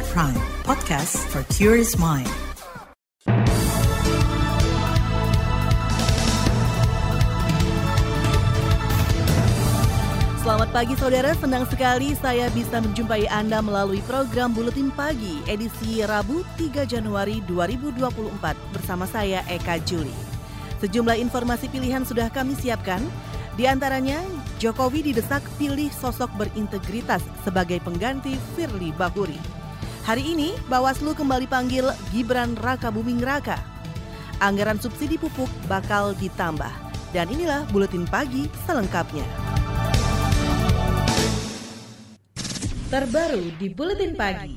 At Prime, podcast for curious mind. Selamat pagi saudara, senang sekali saya bisa menjumpai Anda melalui program Buletin Pagi edisi Rabu 3 Januari 2024 bersama saya Eka Juli. Sejumlah informasi pilihan sudah kami siapkan, di antaranya Jokowi didesak pilih sosok berintegritas sebagai pengganti Firly Bahuri. Hari ini Bawaslu kembali panggil Gibran Raka Buming Raka. Anggaran subsidi pupuk bakal ditambah. Dan inilah Buletin Pagi selengkapnya. Terbaru di Buletin Pagi.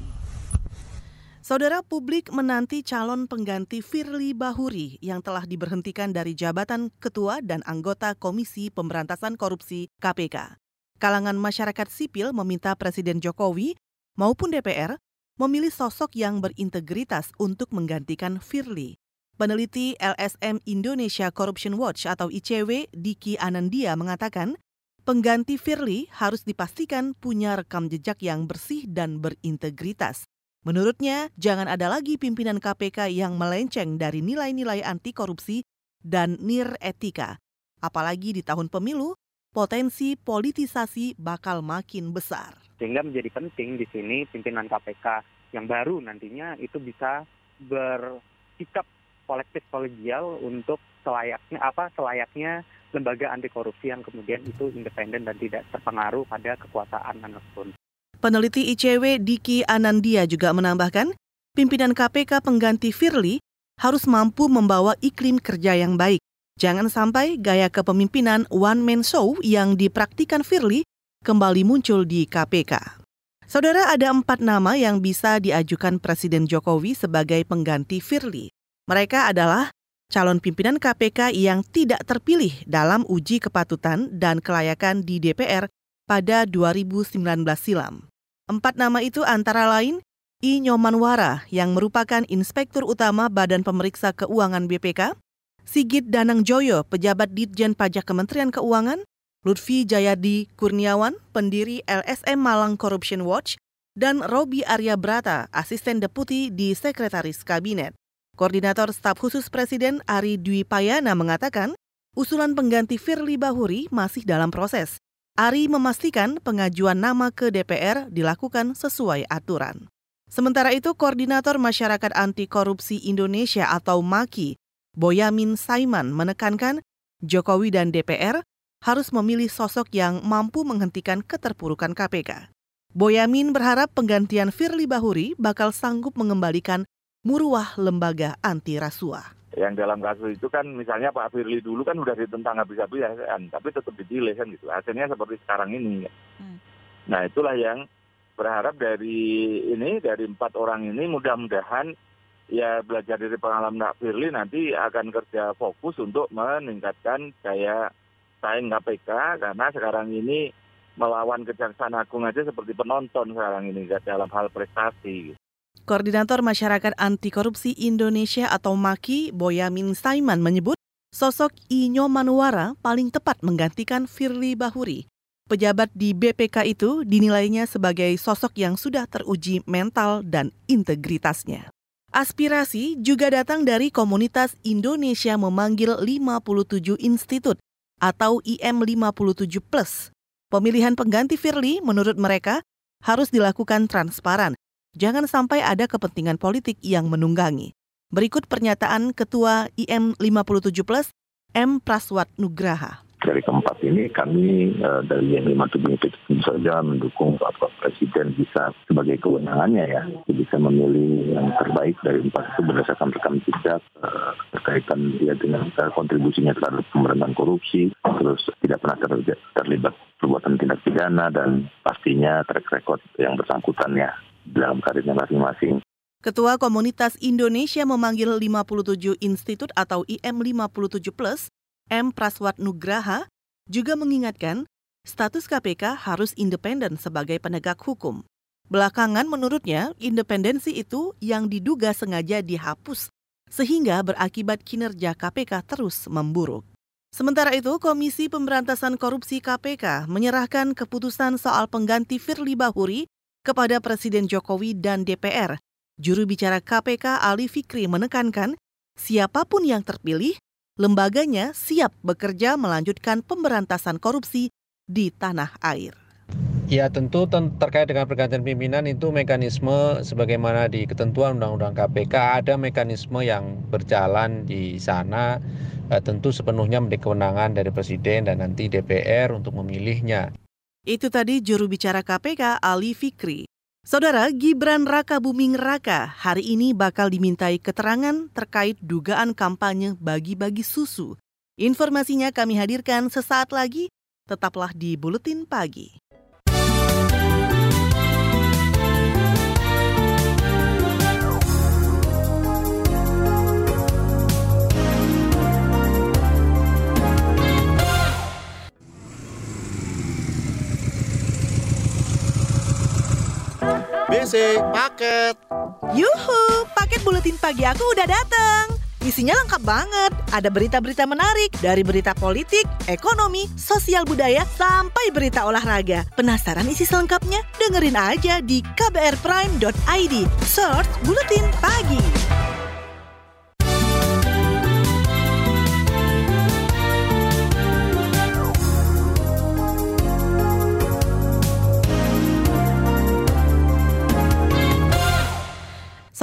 Saudara publik menanti calon pengganti Firly Bahuri yang telah diberhentikan dari jabatan ketua dan anggota Komisi Pemberantasan Korupsi KPK. Kalangan masyarakat sipil meminta Presiden Jokowi maupun DPR memilih sosok yang berintegritas untuk menggantikan Firly. Peneliti LSM Indonesia Corruption Watch atau ICW Diki Anandia mengatakan, pengganti Firly harus dipastikan punya rekam jejak yang bersih dan berintegritas. Menurutnya, jangan ada lagi pimpinan KPK yang melenceng dari nilai-nilai anti korupsi dan nir etika. Apalagi di tahun pemilu, potensi politisasi bakal makin besar. Sehingga menjadi penting di sini pimpinan KPK yang baru nantinya itu bisa bersikap kolektif kolegial untuk selayaknya apa selayaknya lembaga anti korupsi yang kemudian itu independen dan tidak terpengaruh pada kekuasaan mana pun. Peneliti ICW Diki Anandia juga menambahkan, pimpinan KPK pengganti Firly harus mampu membawa iklim kerja yang baik. Jangan sampai gaya kepemimpinan one-man show yang dipraktikan Firly kembali muncul di KPK. Saudara, ada empat nama yang bisa diajukan Presiden Jokowi sebagai pengganti Firly. Mereka adalah calon pimpinan KPK yang tidak terpilih dalam uji kepatutan dan kelayakan di DPR pada 2019 silam. Empat nama itu antara lain I Nyomanwara yang merupakan Inspektur Utama Badan Pemeriksa Keuangan BPK, Sigit Danang Joyo, pejabat Ditjen Pajak Kementerian Keuangan, Lutfi Jayadi Kurniawan, pendiri LSM Malang Corruption Watch, dan Robi Arya Brata, asisten deputi di Sekretaris Kabinet. Koordinator Staf Khusus Presiden Ari Dwi Payana mengatakan, usulan pengganti Firly Bahuri masih dalam proses. Ari memastikan pengajuan nama ke DPR dilakukan sesuai aturan. Sementara itu, Koordinator Masyarakat Anti Korupsi Indonesia atau MAKI, Boyamin Saiman menekankan Jokowi dan DPR harus memilih sosok yang mampu menghentikan keterpurukan KPK. Boyamin berharap penggantian Firly Bahuri bakal sanggup mengembalikan muruah lembaga anti rasuah. Yang dalam kasus itu kan misalnya Pak Firly dulu kan udah ditentang habis-habisan, tapi tetap dipilih kan gitu. Hasilnya seperti sekarang ini. Hmm. Nah itulah yang berharap dari ini dari empat orang ini mudah-mudahan ya belajar dari pengalaman Pak Firly nanti akan kerja fokus untuk meningkatkan daya saing KPK karena sekarang ini melawan Kejaksaan Agung aja seperti penonton sekarang ini dalam hal prestasi. Koordinator Masyarakat Anti Korupsi Indonesia atau MAKI, Boyamin Saiman menyebut sosok Inyo Manuara paling tepat menggantikan Firly Bahuri. Pejabat di BPK itu dinilainya sebagai sosok yang sudah teruji mental dan integritasnya. Aspirasi juga datang dari komunitas Indonesia memanggil 57 institut atau IM 57 plus. Pemilihan pengganti Firly menurut mereka harus dilakukan transparan jangan sampai ada kepentingan politik yang menunggangi. Berikut pernyataan Ketua IM 57 Plus, M. Praswat Nugraha. Dari keempat ini kami uh, dari yang lima tujuh itu tentu saja mendukung Bapak Presiden bisa sebagai kewenangannya ya bisa memilih yang terbaik dari empat itu berdasarkan rekam jejak uh, terkaitan dia dengan uh, kontribusinya terhadap pemberantasan korupsi terus tidak pernah ter terlibat perbuatan tindak pidana dan pastinya track record yang bersangkutannya dalam karirnya masing-masing. Ketua Komunitas Indonesia memanggil 57 institut atau IM 57 Plus, M. Praswat Nugraha, juga mengingatkan status KPK harus independen sebagai penegak hukum. Belakangan menurutnya, independensi itu yang diduga sengaja dihapus, sehingga berakibat kinerja KPK terus memburuk. Sementara itu, Komisi Pemberantasan Korupsi KPK menyerahkan keputusan soal pengganti Firly Bahuri kepada Presiden Jokowi dan DPR. Juru bicara KPK Ali Fikri menekankan, siapa pun yang terpilih, lembaganya siap bekerja melanjutkan pemberantasan korupsi di tanah air. Ya tentu terkait dengan pergantian pimpinan itu mekanisme sebagaimana di ketentuan Undang-Undang KPK ada mekanisme yang berjalan di sana eh, tentu sepenuhnya menjadi kewenangan dari Presiden dan nanti DPR untuk memilihnya. Itu tadi juru bicara KPK Ali Fikri. Saudara Gibran Raka Buming Raka hari ini bakal dimintai keterangan terkait dugaan kampanye bagi-bagi susu. Informasinya kami hadirkan sesaat lagi, tetaplah di Buletin Pagi. BC paket. Yuhu, paket buletin pagi aku udah datang. Isinya lengkap banget. Ada berita-berita menarik dari berita politik, ekonomi, sosial budaya, sampai berita olahraga. Penasaran isi selengkapnya? Dengerin aja di kbrprime.id. Search Buletin Pagi.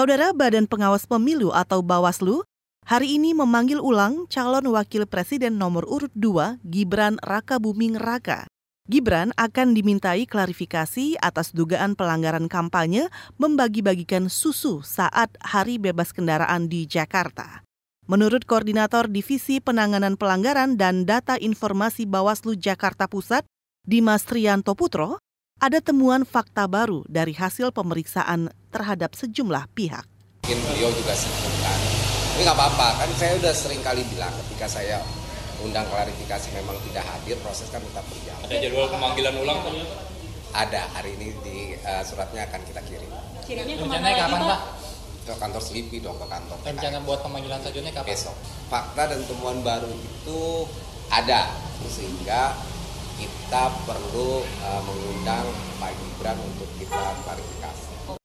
Saudara Badan Pengawas Pemilu atau Bawaslu hari ini memanggil ulang calon wakil presiden nomor urut 2 Gibran Raka Buming Raka. Gibran akan dimintai klarifikasi atas dugaan pelanggaran kampanye membagi-bagikan susu saat hari bebas kendaraan di Jakarta. Menurut Koordinator Divisi Penanganan Pelanggaran dan Data Informasi Bawaslu Jakarta Pusat, Dimas Trianto Putro, ada temuan fakta baru dari hasil pemeriksaan terhadap sejumlah pihak. Mungkin beliau juga sibuk kan. Tapi nggak apa-apa, kan saya udah sering kali bilang ketika saya undang klarifikasi memang tidak hadir, proses kan tetap berjalan. Ada jadwal pemanggilan ulang kan? Ada, hari ini di uh, suratnya akan kita kirim. Kirimnya ke mana lagi kapan, Pak? Ke kantor Selipi dong, ke kantor. Rencana buat pemanggilan selanjutnya kapan? Besok. Fakta dan temuan baru itu ada, sehingga kita perlu uh, mengundang Pak Gibran untuk kita klarifikasi.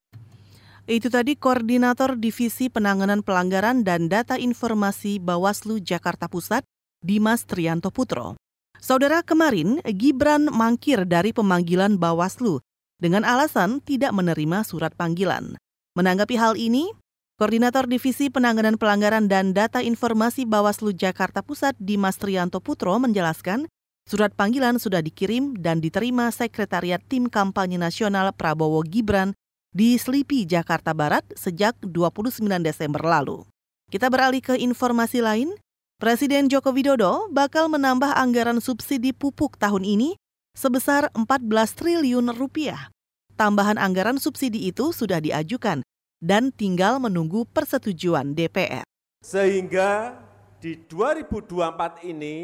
Itu tadi Koordinator Divisi Penanganan Pelanggaran dan Data Informasi Bawaslu Jakarta Pusat, Dimas Trianto Putro. Saudara kemarin, Gibran mangkir dari pemanggilan Bawaslu dengan alasan tidak menerima surat panggilan. Menanggapi hal ini, Koordinator Divisi Penanganan Pelanggaran dan Data Informasi Bawaslu Jakarta Pusat Dimas Trianto Putro menjelaskan, Surat panggilan sudah dikirim dan diterima Sekretariat Tim Kampanye Nasional Prabowo Gibran di Selipi, Jakarta Barat sejak 29 Desember lalu. Kita beralih ke informasi lain. Presiden Joko Widodo bakal menambah anggaran subsidi pupuk tahun ini sebesar 14 triliun rupiah. Tambahan anggaran subsidi itu sudah diajukan dan tinggal menunggu persetujuan DPR. Sehingga di 2024 ini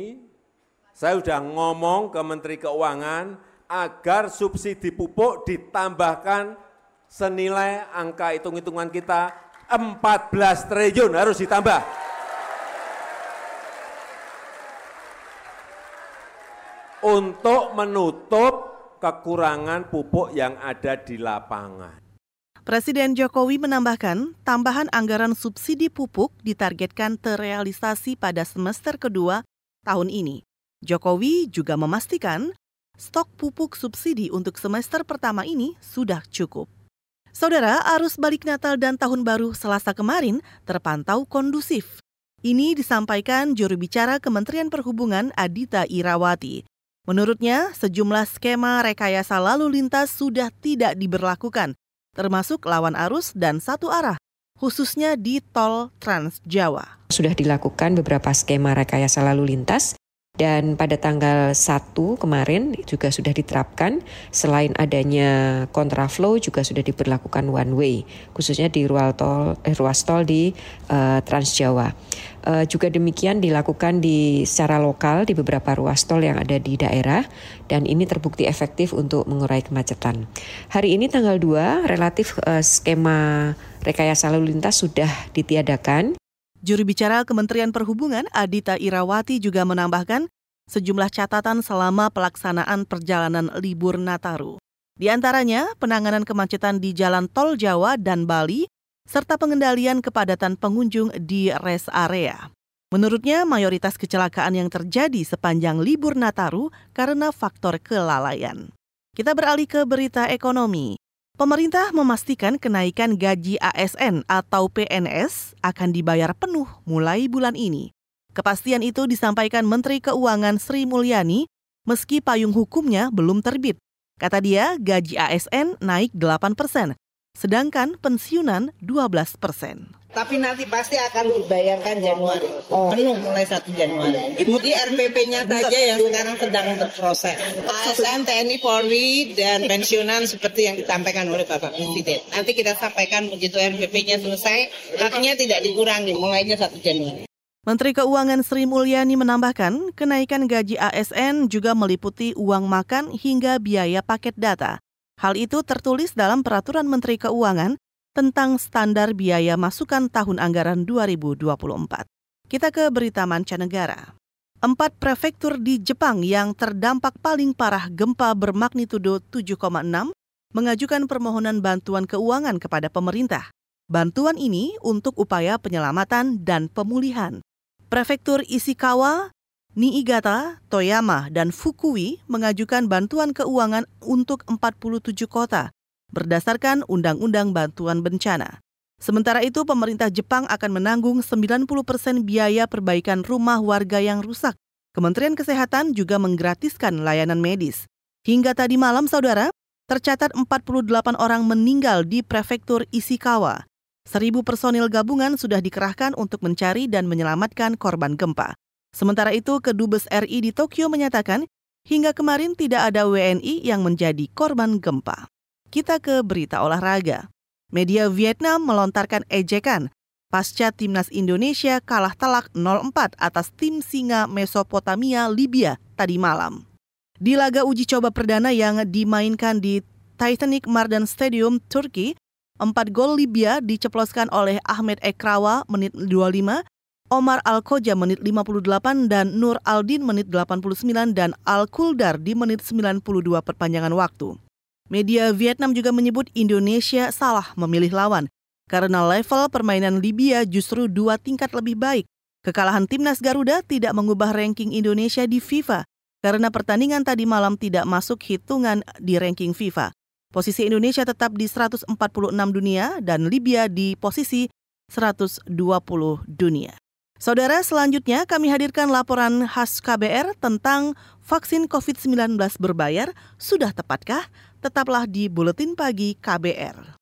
saya sudah ngomong ke Menteri Keuangan agar subsidi pupuk ditambahkan senilai angka hitung-hitungan kita 14 triliun harus ditambah. Untuk menutup kekurangan pupuk yang ada di lapangan. Presiden Jokowi menambahkan, tambahan anggaran subsidi pupuk ditargetkan terrealisasi pada semester kedua tahun ini. Jokowi juga memastikan stok pupuk subsidi untuk semester pertama ini sudah cukup. Saudara, arus balik Natal dan Tahun Baru Selasa kemarin terpantau kondusif. Ini disampaikan juru bicara Kementerian Perhubungan Adita Irawati. Menurutnya, sejumlah skema rekayasa lalu lintas sudah tidak diberlakukan, termasuk lawan arus dan satu arah, khususnya di tol Trans Jawa. Sudah dilakukan beberapa skema rekayasa lalu lintas dan pada tanggal 1 kemarin juga sudah diterapkan selain adanya kontraflow juga sudah diberlakukan one way khususnya di ruas tol eh, ruas tol di uh, Trans Jawa. Uh, juga demikian dilakukan di secara lokal di beberapa ruas tol yang ada di daerah dan ini terbukti efektif untuk mengurai kemacetan. Hari ini tanggal 2 relatif uh, skema rekayasa lalu lintas sudah ditiadakan Juru bicara Kementerian Perhubungan Adita Irawati juga menambahkan sejumlah catatan selama pelaksanaan perjalanan libur Nataru. Di antaranya penanganan kemacetan di jalan tol Jawa dan Bali, serta pengendalian kepadatan pengunjung di rest area. Menurutnya, mayoritas kecelakaan yang terjadi sepanjang libur Nataru karena faktor kelalaian. Kita beralih ke berita ekonomi. Pemerintah memastikan kenaikan gaji ASN atau PNS akan dibayar penuh mulai bulan ini. Kepastian itu disampaikan Menteri Keuangan Sri Mulyani meski payung hukumnya belum terbit. Kata dia, gaji ASN naik 8 persen, sedangkan pensiunan 12 persen. Tapi nanti pasti akan dibayarkan Januari, oh. penuh mulai 1 Januari. Ibu di RPP-nya saja yang sekarang sedang berproses. ASN, TNI, Polri, dan pensiunan seperti yang disampaikan oleh Bapak Presiden. Nanti kita sampaikan begitu RPP-nya selesai, artinya tidak dikurangi, mulainya 1 Januari. Menteri Keuangan Sri Mulyani menambahkan, kenaikan gaji ASN juga meliputi uang makan hingga biaya paket data. Hal itu tertulis dalam Peraturan Menteri Keuangan tentang standar biaya masukan tahun anggaran 2024. Kita ke berita mancanegara. Empat prefektur di Jepang yang terdampak paling parah gempa bermagnitudo 7,6 mengajukan permohonan bantuan keuangan kepada pemerintah. Bantuan ini untuk upaya penyelamatan dan pemulihan. Prefektur Ishikawa, Niigata, Toyama, dan Fukui mengajukan bantuan keuangan untuk 47 kota berdasarkan Undang-Undang Bantuan Bencana. Sementara itu, pemerintah Jepang akan menanggung 90 persen biaya perbaikan rumah warga yang rusak. Kementerian Kesehatan juga menggratiskan layanan medis. Hingga tadi malam, saudara, tercatat 48 orang meninggal di prefektur Ishikawa. Seribu personil gabungan sudah dikerahkan untuk mencari dan menyelamatkan korban gempa. Sementara itu, Kedubes RI di Tokyo menyatakan, hingga kemarin tidak ada WNI yang menjadi korban gempa. Kita ke berita olahraga. Media Vietnam melontarkan ejekan pasca timnas Indonesia kalah telak 0-4 atas tim singa Mesopotamia Libya tadi malam. Di laga uji coba perdana yang dimainkan di Titanic Mardan Stadium, Turki, empat gol Libya diceploskan oleh Ahmed Ekrawa menit 25, Omar Al-Koja menit 58 dan Nur Aldin menit 89 dan Al-Kuldar di menit 92 perpanjangan waktu. Media Vietnam juga menyebut Indonesia salah memilih lawan karena level permainan Libya justru dua tingkat lebih baik. Kekalahan timnas Garuda tidak mengubah ranking Indonesia di FIFA karena pertandingan tadi malam tidak masuk hitungan di ranking FIFA. Posisi Indonesia tetap di 146 dunia dan Libya di posisi 120 dunia. Saudara, selanjutnya kami hadirkan laporan khas KBR tentang vaksin COVID-19 berbayar. Sudah tepatkah? Tetaplah di Buletin Pagi KBR.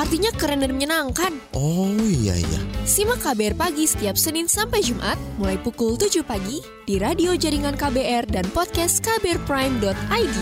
Artinya keren dan menyenangkan. Oh iya iya. Simak KBR Pagi setiap Senin sampai Jumat, mulai pukul 7 pagi, di radio jaringan KBR dan podcast kbrprime.id.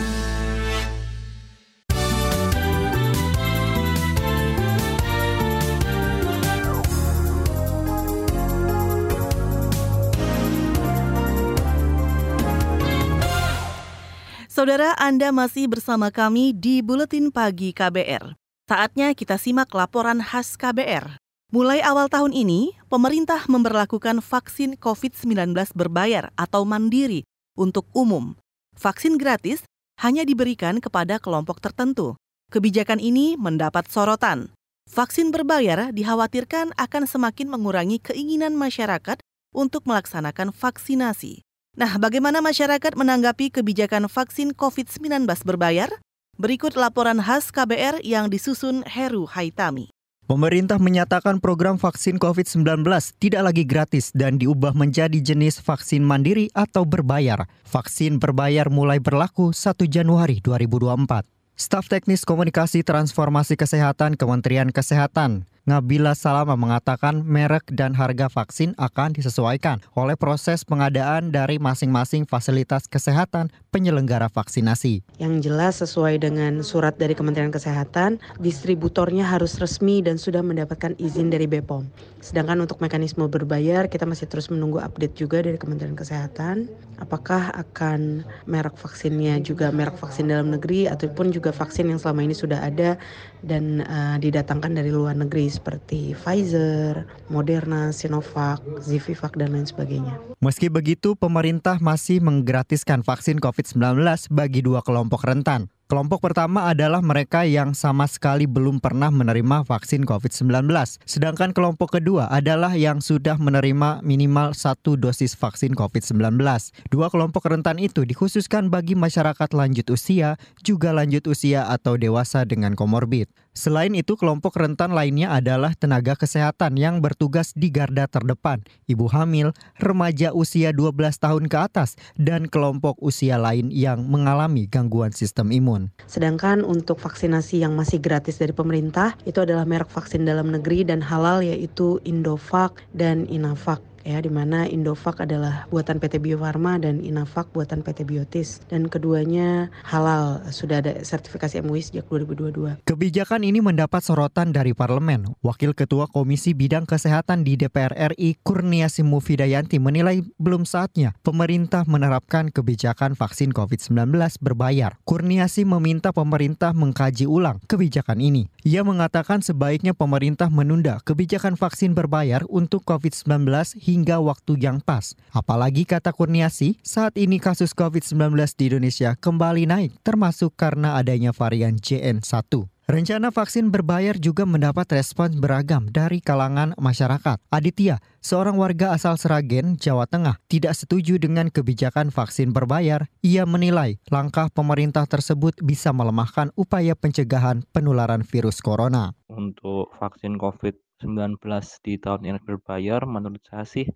Saudara, Anda masih bersama kami di Buletin Pagi KBR. Saatnya kita simak laporan khas KBR. Mulai awal tahun ini, pemerintah memperlakukan vaksin COVID-19 berbayar atau mandiri untuk umum. Vaksin gratis hanya diberikan kepada kelompok tertentu. Kebijakan ini mendapat sorotan. Vaksin berbayar dikhawatirkan akan semakin mengurangi keinginan masyarakat untuk melaksanakan vaksinasi. Nah, bagaimana masyarakat menanggapi kebijakan vaksin COVID-19 berbayar? Berikut laporan khas KBR yang disusun Heru Haitami. Pemerintah menyatakan program vaksin COVID-19 tidak lagi gratis dan diubah menjadi jenis vaksin mandiri atau berbayar. Vaksin berbayar mulai berlaku 1 Januari 2024. Staf Teknis Komunikasi Transformasi Kesehatan Kementerian Kesehatan Ngabila Salama mengatakan merek dan harga vaksin akan disesuaikan oleh proses pengadaan dari masing-masing fasilitas kesehatan penyelenggara vaksinasi. Yang jelas sesuai dengan surat dari Kementerian Kesehatan, distributornya harus resmi dan sudah mendapatkan izin dari BPOM. Sedangkan untuk mekanisme berbayar, kita masih terus menunggu update juga dari Kementerian Kesehatan. Apakah akan merek vaksinnya juga merek vaksin dalam negeri ataupun juga vaksin yang selama ini sudah ada dan uh, didatangkan dari luar negeri seperti Pfizer, Moderna, Sinovac, Zivivac dan lain sebagainya. Meski begitu, pemerintah masih menggratiskan vaksin COVID-19 bagi dua kelompok rentan. Kelompok pertama adalah mereka yang sama sekali belum pernah menerima vaksin COVID-19. Sedangkan kelompok kedua adalah yang sudah menerima minimal satu dosis vaksin COVID-19. Dua kelompok rentan itu dikhususkan bagi masyarakat lanjut usia, juga lanjut usia atau dewasa dengan komorbid. Selain itu, kelompok rentan lainnya adalah tenaga kesehatan yang bertugas di garda terdepan, ibu hamil, remaja usia 12 tahun ke atas, dan kelompok usia lain yang mengalami gangguan sistem imun. Sedangkan untuk vaksinasi yang masih gratis dari pemerintah, itu adalah merek vaksin dalam negeri dan halal yaitu Indovac dan Inavac ya di mana Indovac adalah buatan PT Bio Farma dan Inavac buatan PT Biotis dan keduanya halal sudah ada sertifikasi MUI sejak 2022. Kebijakan ini mendapat sorotan dari parlemen. Wakil Ketua Komisi Bidang Kesehatan di DPR RI Kurniasi Mufidayanti menilai belum saatnya pemerintah menerapkan kebijakan vaksin COVID-19 berbayar. Kurniasi meminta pemerintah mengkaji ulang kebijakan ini. Ia mengatakan sebaiknya pemerintah menunda kebijakan vaksin berbayar untuk COVID-19 hingga waktu yang pas. Apalagi kata Kurniasi, saat ini kasus COVID-19 di Indonesia kembali naik, termasuk karena adanya varian JN1. Rencana vaksin berbayar juga mendapat respons beragam dari kalangan masyarakat. Aditya, seorang warga asal Seragen, Jawa Tengah, tidak setuju dengan kebijakan vaksin berbayar. Ia menilai langkah pemerintah tersebut bisa melemahkan upaya pencegahan penularan virus corona. Untuk vaksin COVID 19 di tahun yang berbayar menurut saya sih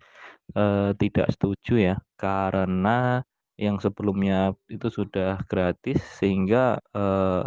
eh, tidak setuju ya. Karena yang sebelumnya itu sudah gratis sehingga eh,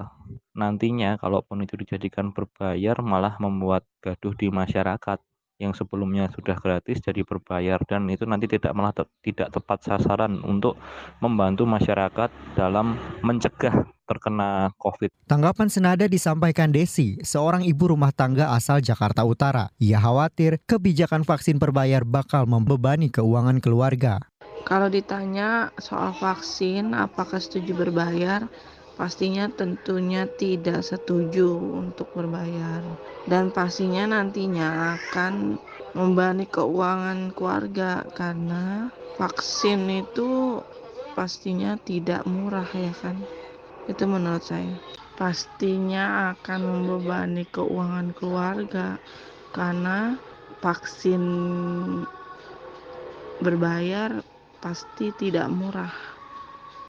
nantinya kalaupun itu dijadikan berbayar malah membuat gaduh di masyarakat yang sebelumnya sudah gratis jadi berbayar dan itu nanti tidak malah te tidak tepat sasaran untuk membantu masyarakat dalam mencegah terkena COVID. Tanggapan senada disampaikan Desi, seorang ibu rumah tangga asal Jakarta Utara. Ia khawatir kebijakan vaksin berbayar bakal membebani keuangan keluarga. Kalau ditanya soal vaksin, apakah setuju berbayar? Pastinya tentunya tidak setuju untuk berbayar. Dan pastinya nantinya akan membebani keuangan keluarga karena vaksin itu pastinya tidak murah ya kan. Itu menurut saya. Pastinya akan membebani keuangan keluarga karena vaksin berbayar pasti tidak murah.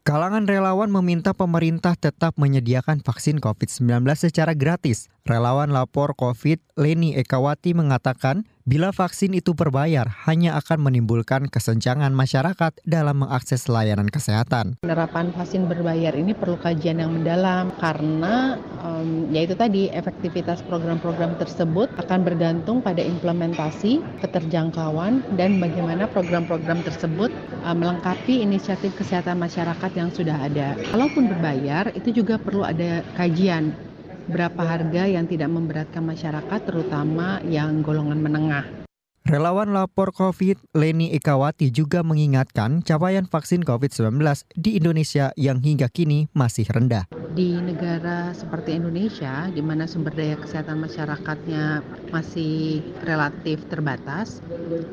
Kalangan relawan meminta pemerintah tetap menyediakan vaksin COVID-19 secara gratis. Relawan lapor COVID Leni Ekawati mengatakan Bila vaksin itu berbayar, hanya akan menimbulkan kesenjangan masyarakat dalam mengakses layanan kesehatan. Penerapan vaksin berbayar ini perlu kajian yang mendalam karena um, yaitu tadi efektivitas program-program tersebut akan bergantung pada implementasi, keterjangkauan, dan bagaimana program-program tersebut uh, melengkapi inisiatif kesehatan masyarakat yang sudah ada. Kalaupun berbayar, itu juga perlu ada kajian berapa harga yang tidak memberatkan masyarakat terutama yang golongan menengah. Relawan lapor COVID Leni Ekawati juga mengingatkan capaian vaksin COVID-19 di Indonesia yang hingga kini masih rendah. Di negara seperti Indonesia, di mana sumber daya kesehatan masyarakatnya masih relatif terbatas,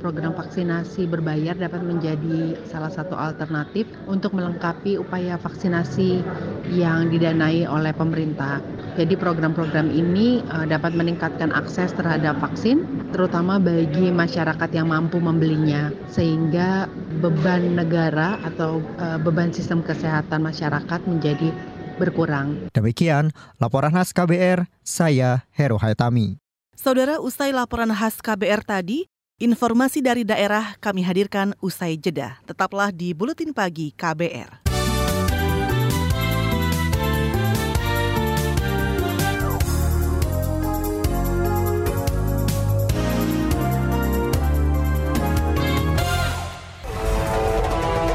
program vaksinasi berbayar dapat menjadi salah satu alternatif untuk melengkapi upaya vaksinasi yang didanai oleh pemerintah. Jadi program-program ini uh, dapat meningkatkan akses terhadap vaksin, terutama bagi yang mampu membelinya, sehingga beban negara atau uh, beban sistem kesehatan masyarakat menjadi berkurang. Demikian laporan khas KBR, saya Heru Hayatami. Saudara, usai laporan khas KBR tadi, informasi dari daerah kami hadirkan usai jeda. Tetaplah di Buletin Pagi KBR.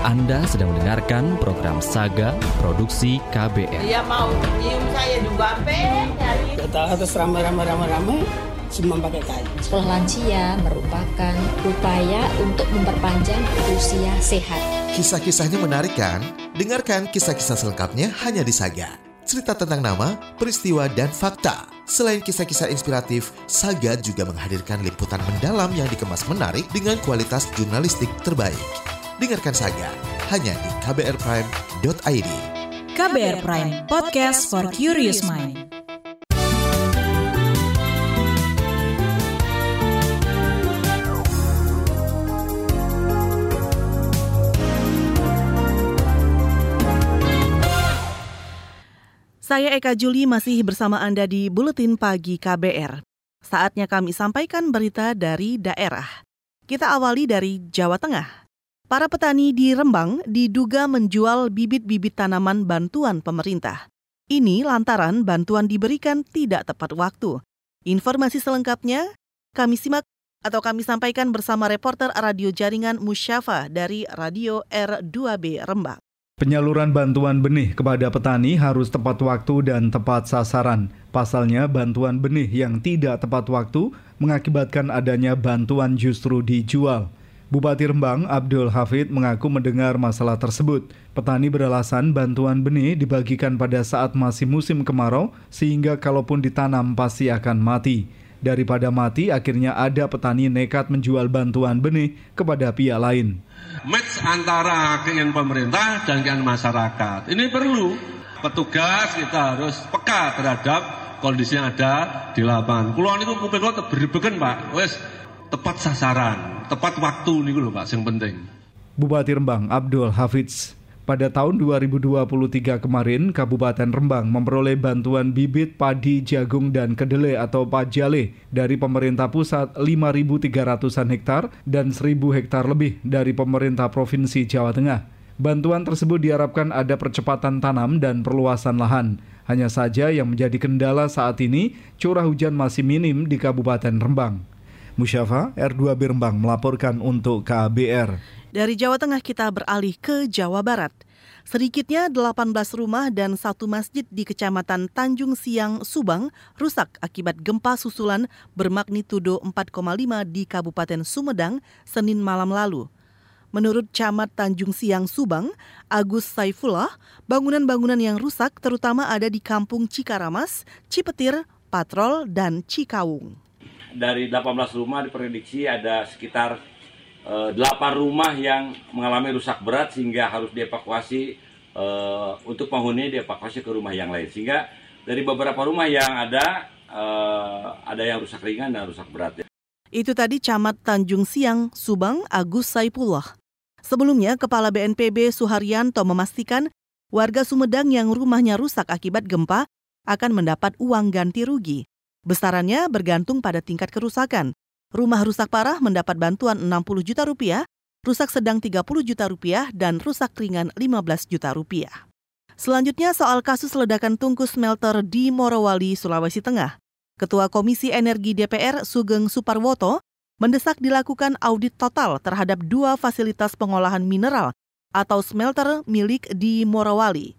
Anda sedang mendengarkan program Saga Produksi KBR. Dia mau nyium saya juga nyari. Kita harus ramai-ramai-ramai-ramai semua pakai kain. Sekolah lansia merupakan upaya untuk memperpanjang usia sehat. Kisah-kisahnya menarik kan? Dengarkan kisah-kisah selengkapnya hanya di Saga. Cerita tentang nama, peristiwa, dan fakta. Selain kisah-kisah inspiratif, Saga juga menghadirkan liputan mendalam yang dikemas menarik dengan kualitas jurnalistik terbaik. Dengarkan Saga hanya di kbrprime.id. KBR Prime, podcast for curious mind. Saya Eka Juli masih bersama Anda di Buletin Pagi KBR. Saatnya kami sampaikan berita dari daerah. Kita awali dari Jawa Tengah. Para petani di Rembang diduga menjual bibit-bibit tanaman bantuan pemerintah. Ini lantaran bantuan diberikan tidak tepat waktu. Informasi selengkapnya kami simak atau kami sampaikan bersama reporter radio jaringan Musyafa dari Radio R2B Rembang. Penyaluran bantuan benih kepada petani harus tepat waktu dan tepat sasaran. Pasalnya, bantuan benih yang tidak tepat waktu mengakibatkan adanya bantuan justru dijual. Bupati Rembang Abdul Hafid mengaku mendengar masalah tersebut. Petani beralasan bantuan benih dibagikan pada saat masih musim kemarau sehingga kalaupun ditanam pasti akan mati. Daripada mati, akhirnya ada petani nekat menjual bantuan benih kepada pihak lain match antara keinginan pemerintah dan keinginan masyarakat. Ini perlu petugas kita harus peka terhadap kondisi yang ada di lapangan. Kulon itu mungkin kok berbeken Pak, wes tepat sasaran, tepat waktu nih loh Pak, yang penting. Bupati Rembang Abdul Hafiz pada tahun 2023 kemarin, Kabupaten Rembang memperoleh bantuan bibit padi, jagung, dan kedelai atau pajale dari pemerintah pusat 5.300-an hektar dan 1.000 hektar lebih dari pemerintah Provinsi Jawa Tengah. Bantuan tersebut diharapkan ada percepatan tanam dan perluasan lahan. Hanya saja yang menjadi kendala saat ini, curah hujan masih minim di Kabupaten Rembang. Musyafa, R2B Rembang melaporkan untuk KBR. Dari Jawa Tengah kita beralih ke Jawa Barat. Sedikitnya 18 rumah dan satu masjid di Kecamatan Tanjung Siang, Subang rusak akibat gempa susulan bermagnitudo 4,5 di Kabupaten Sumedang Senin malam lalu. Menurut Camat Tanjung Siang Subang, Agus Saifullah, bangunan-bangunan yang rusak terutama ada di Kampung Cikaramas, Cipetir, Patrol, dan Cikawung. Dari 18 rumah diprediksi ada sekitar Eh, delapan rumah yang mengalami rusak berat sehingga harus dievakuasi uh, untuk penghuni dievakuasi ke rumah yang lain sehingga dari beberapa rumah yang ada uh, ada yang rusak ringan dan rusak berat. Itu tadi Camat Tanjung Siang, Subang, Agus Saipullah. Sebelumnya, Kepala BNPB Suharyanto memastikan warga Sumedang yang rumahnya rusak akibat gempa akan mendapat uang ganti rugi. Besarannya bergantung pada tingkat kerusakan. Rumah rusak parah mendapat bantuan 60 juta rupiah, rusak sedang 30 juta rupiah, dan rusak ringan 15 juta rupiah. Selanjutnya soal kasus ledakan tungku smelter di Morowali, Sulawesi Tengah. Ketua Komisi Energi DPR Sugeng Suparwoto mendesak dilakukan audit total terhadap dua fasilitas pengolahan mineral atau smelter milik di Morowali.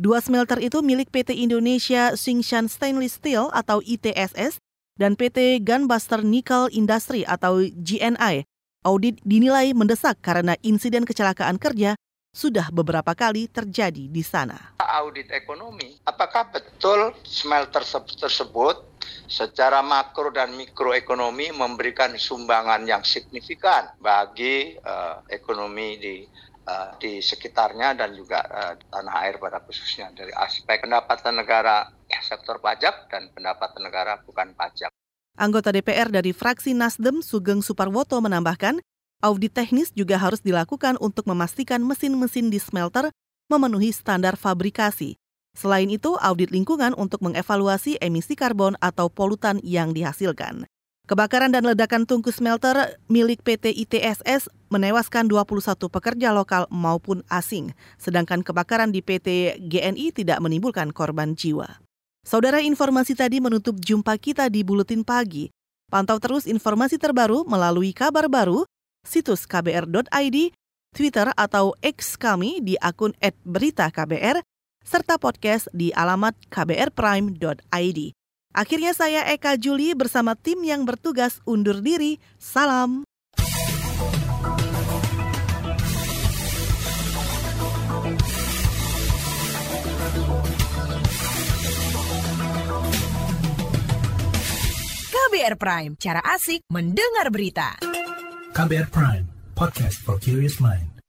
Dua smelter itu milik PT Indonesia Tsingshan Stainless Steel atau ITSS dan PT Gunbuster Nickel Industry atau GNI. Audit dinilai mendesak karena insiden kecelakaan kerja sudah beberapa kali terjadi di sana. Audit ekonomi, apakah betul smelter tersebut secara makro dan mikroekonomi memberikan sumbangan yang signifikan bagi uh, ekonomi di uh, di sekitarnya dan juga uh, tanah air pada khususnya dari aspek pendapatan negara sektor pajak dan pendapatan negara bukan pajak. Anggota DPR dari fraksi Nasdem Sugeng Suparwoto menambahkan, audit teknis juga harus dilakukan untuk memastikan mesin-mesin di smelter memenuhi standar fabrikasi. Selain itu, audit lingkungan untuk mengevaluasi emisi karbon atau polutan yang dihasilkan. Kebakaran dan ledakan tungku smelter milik PT ITSS menewaskan 21 pekerja lokal maupun asing, sedangkan kebakaran di PT GNI tidak menimbulkan korban jiwa. Saudara informasi tadi menutup jumpa kita di Buletin Pagi. Pantau terus informasi terbaru melalui kabar baru, situs kbr.id, Twitter atau X kami di akun @beritaKBR serta podcast di alamat kbrprime.id. Akhirnya saya Eka Juli bersama tim yang bertugas undur diri. Salam. KBR Prime, cara asik mendengar berita. KBR Prime, podcast for curious mind.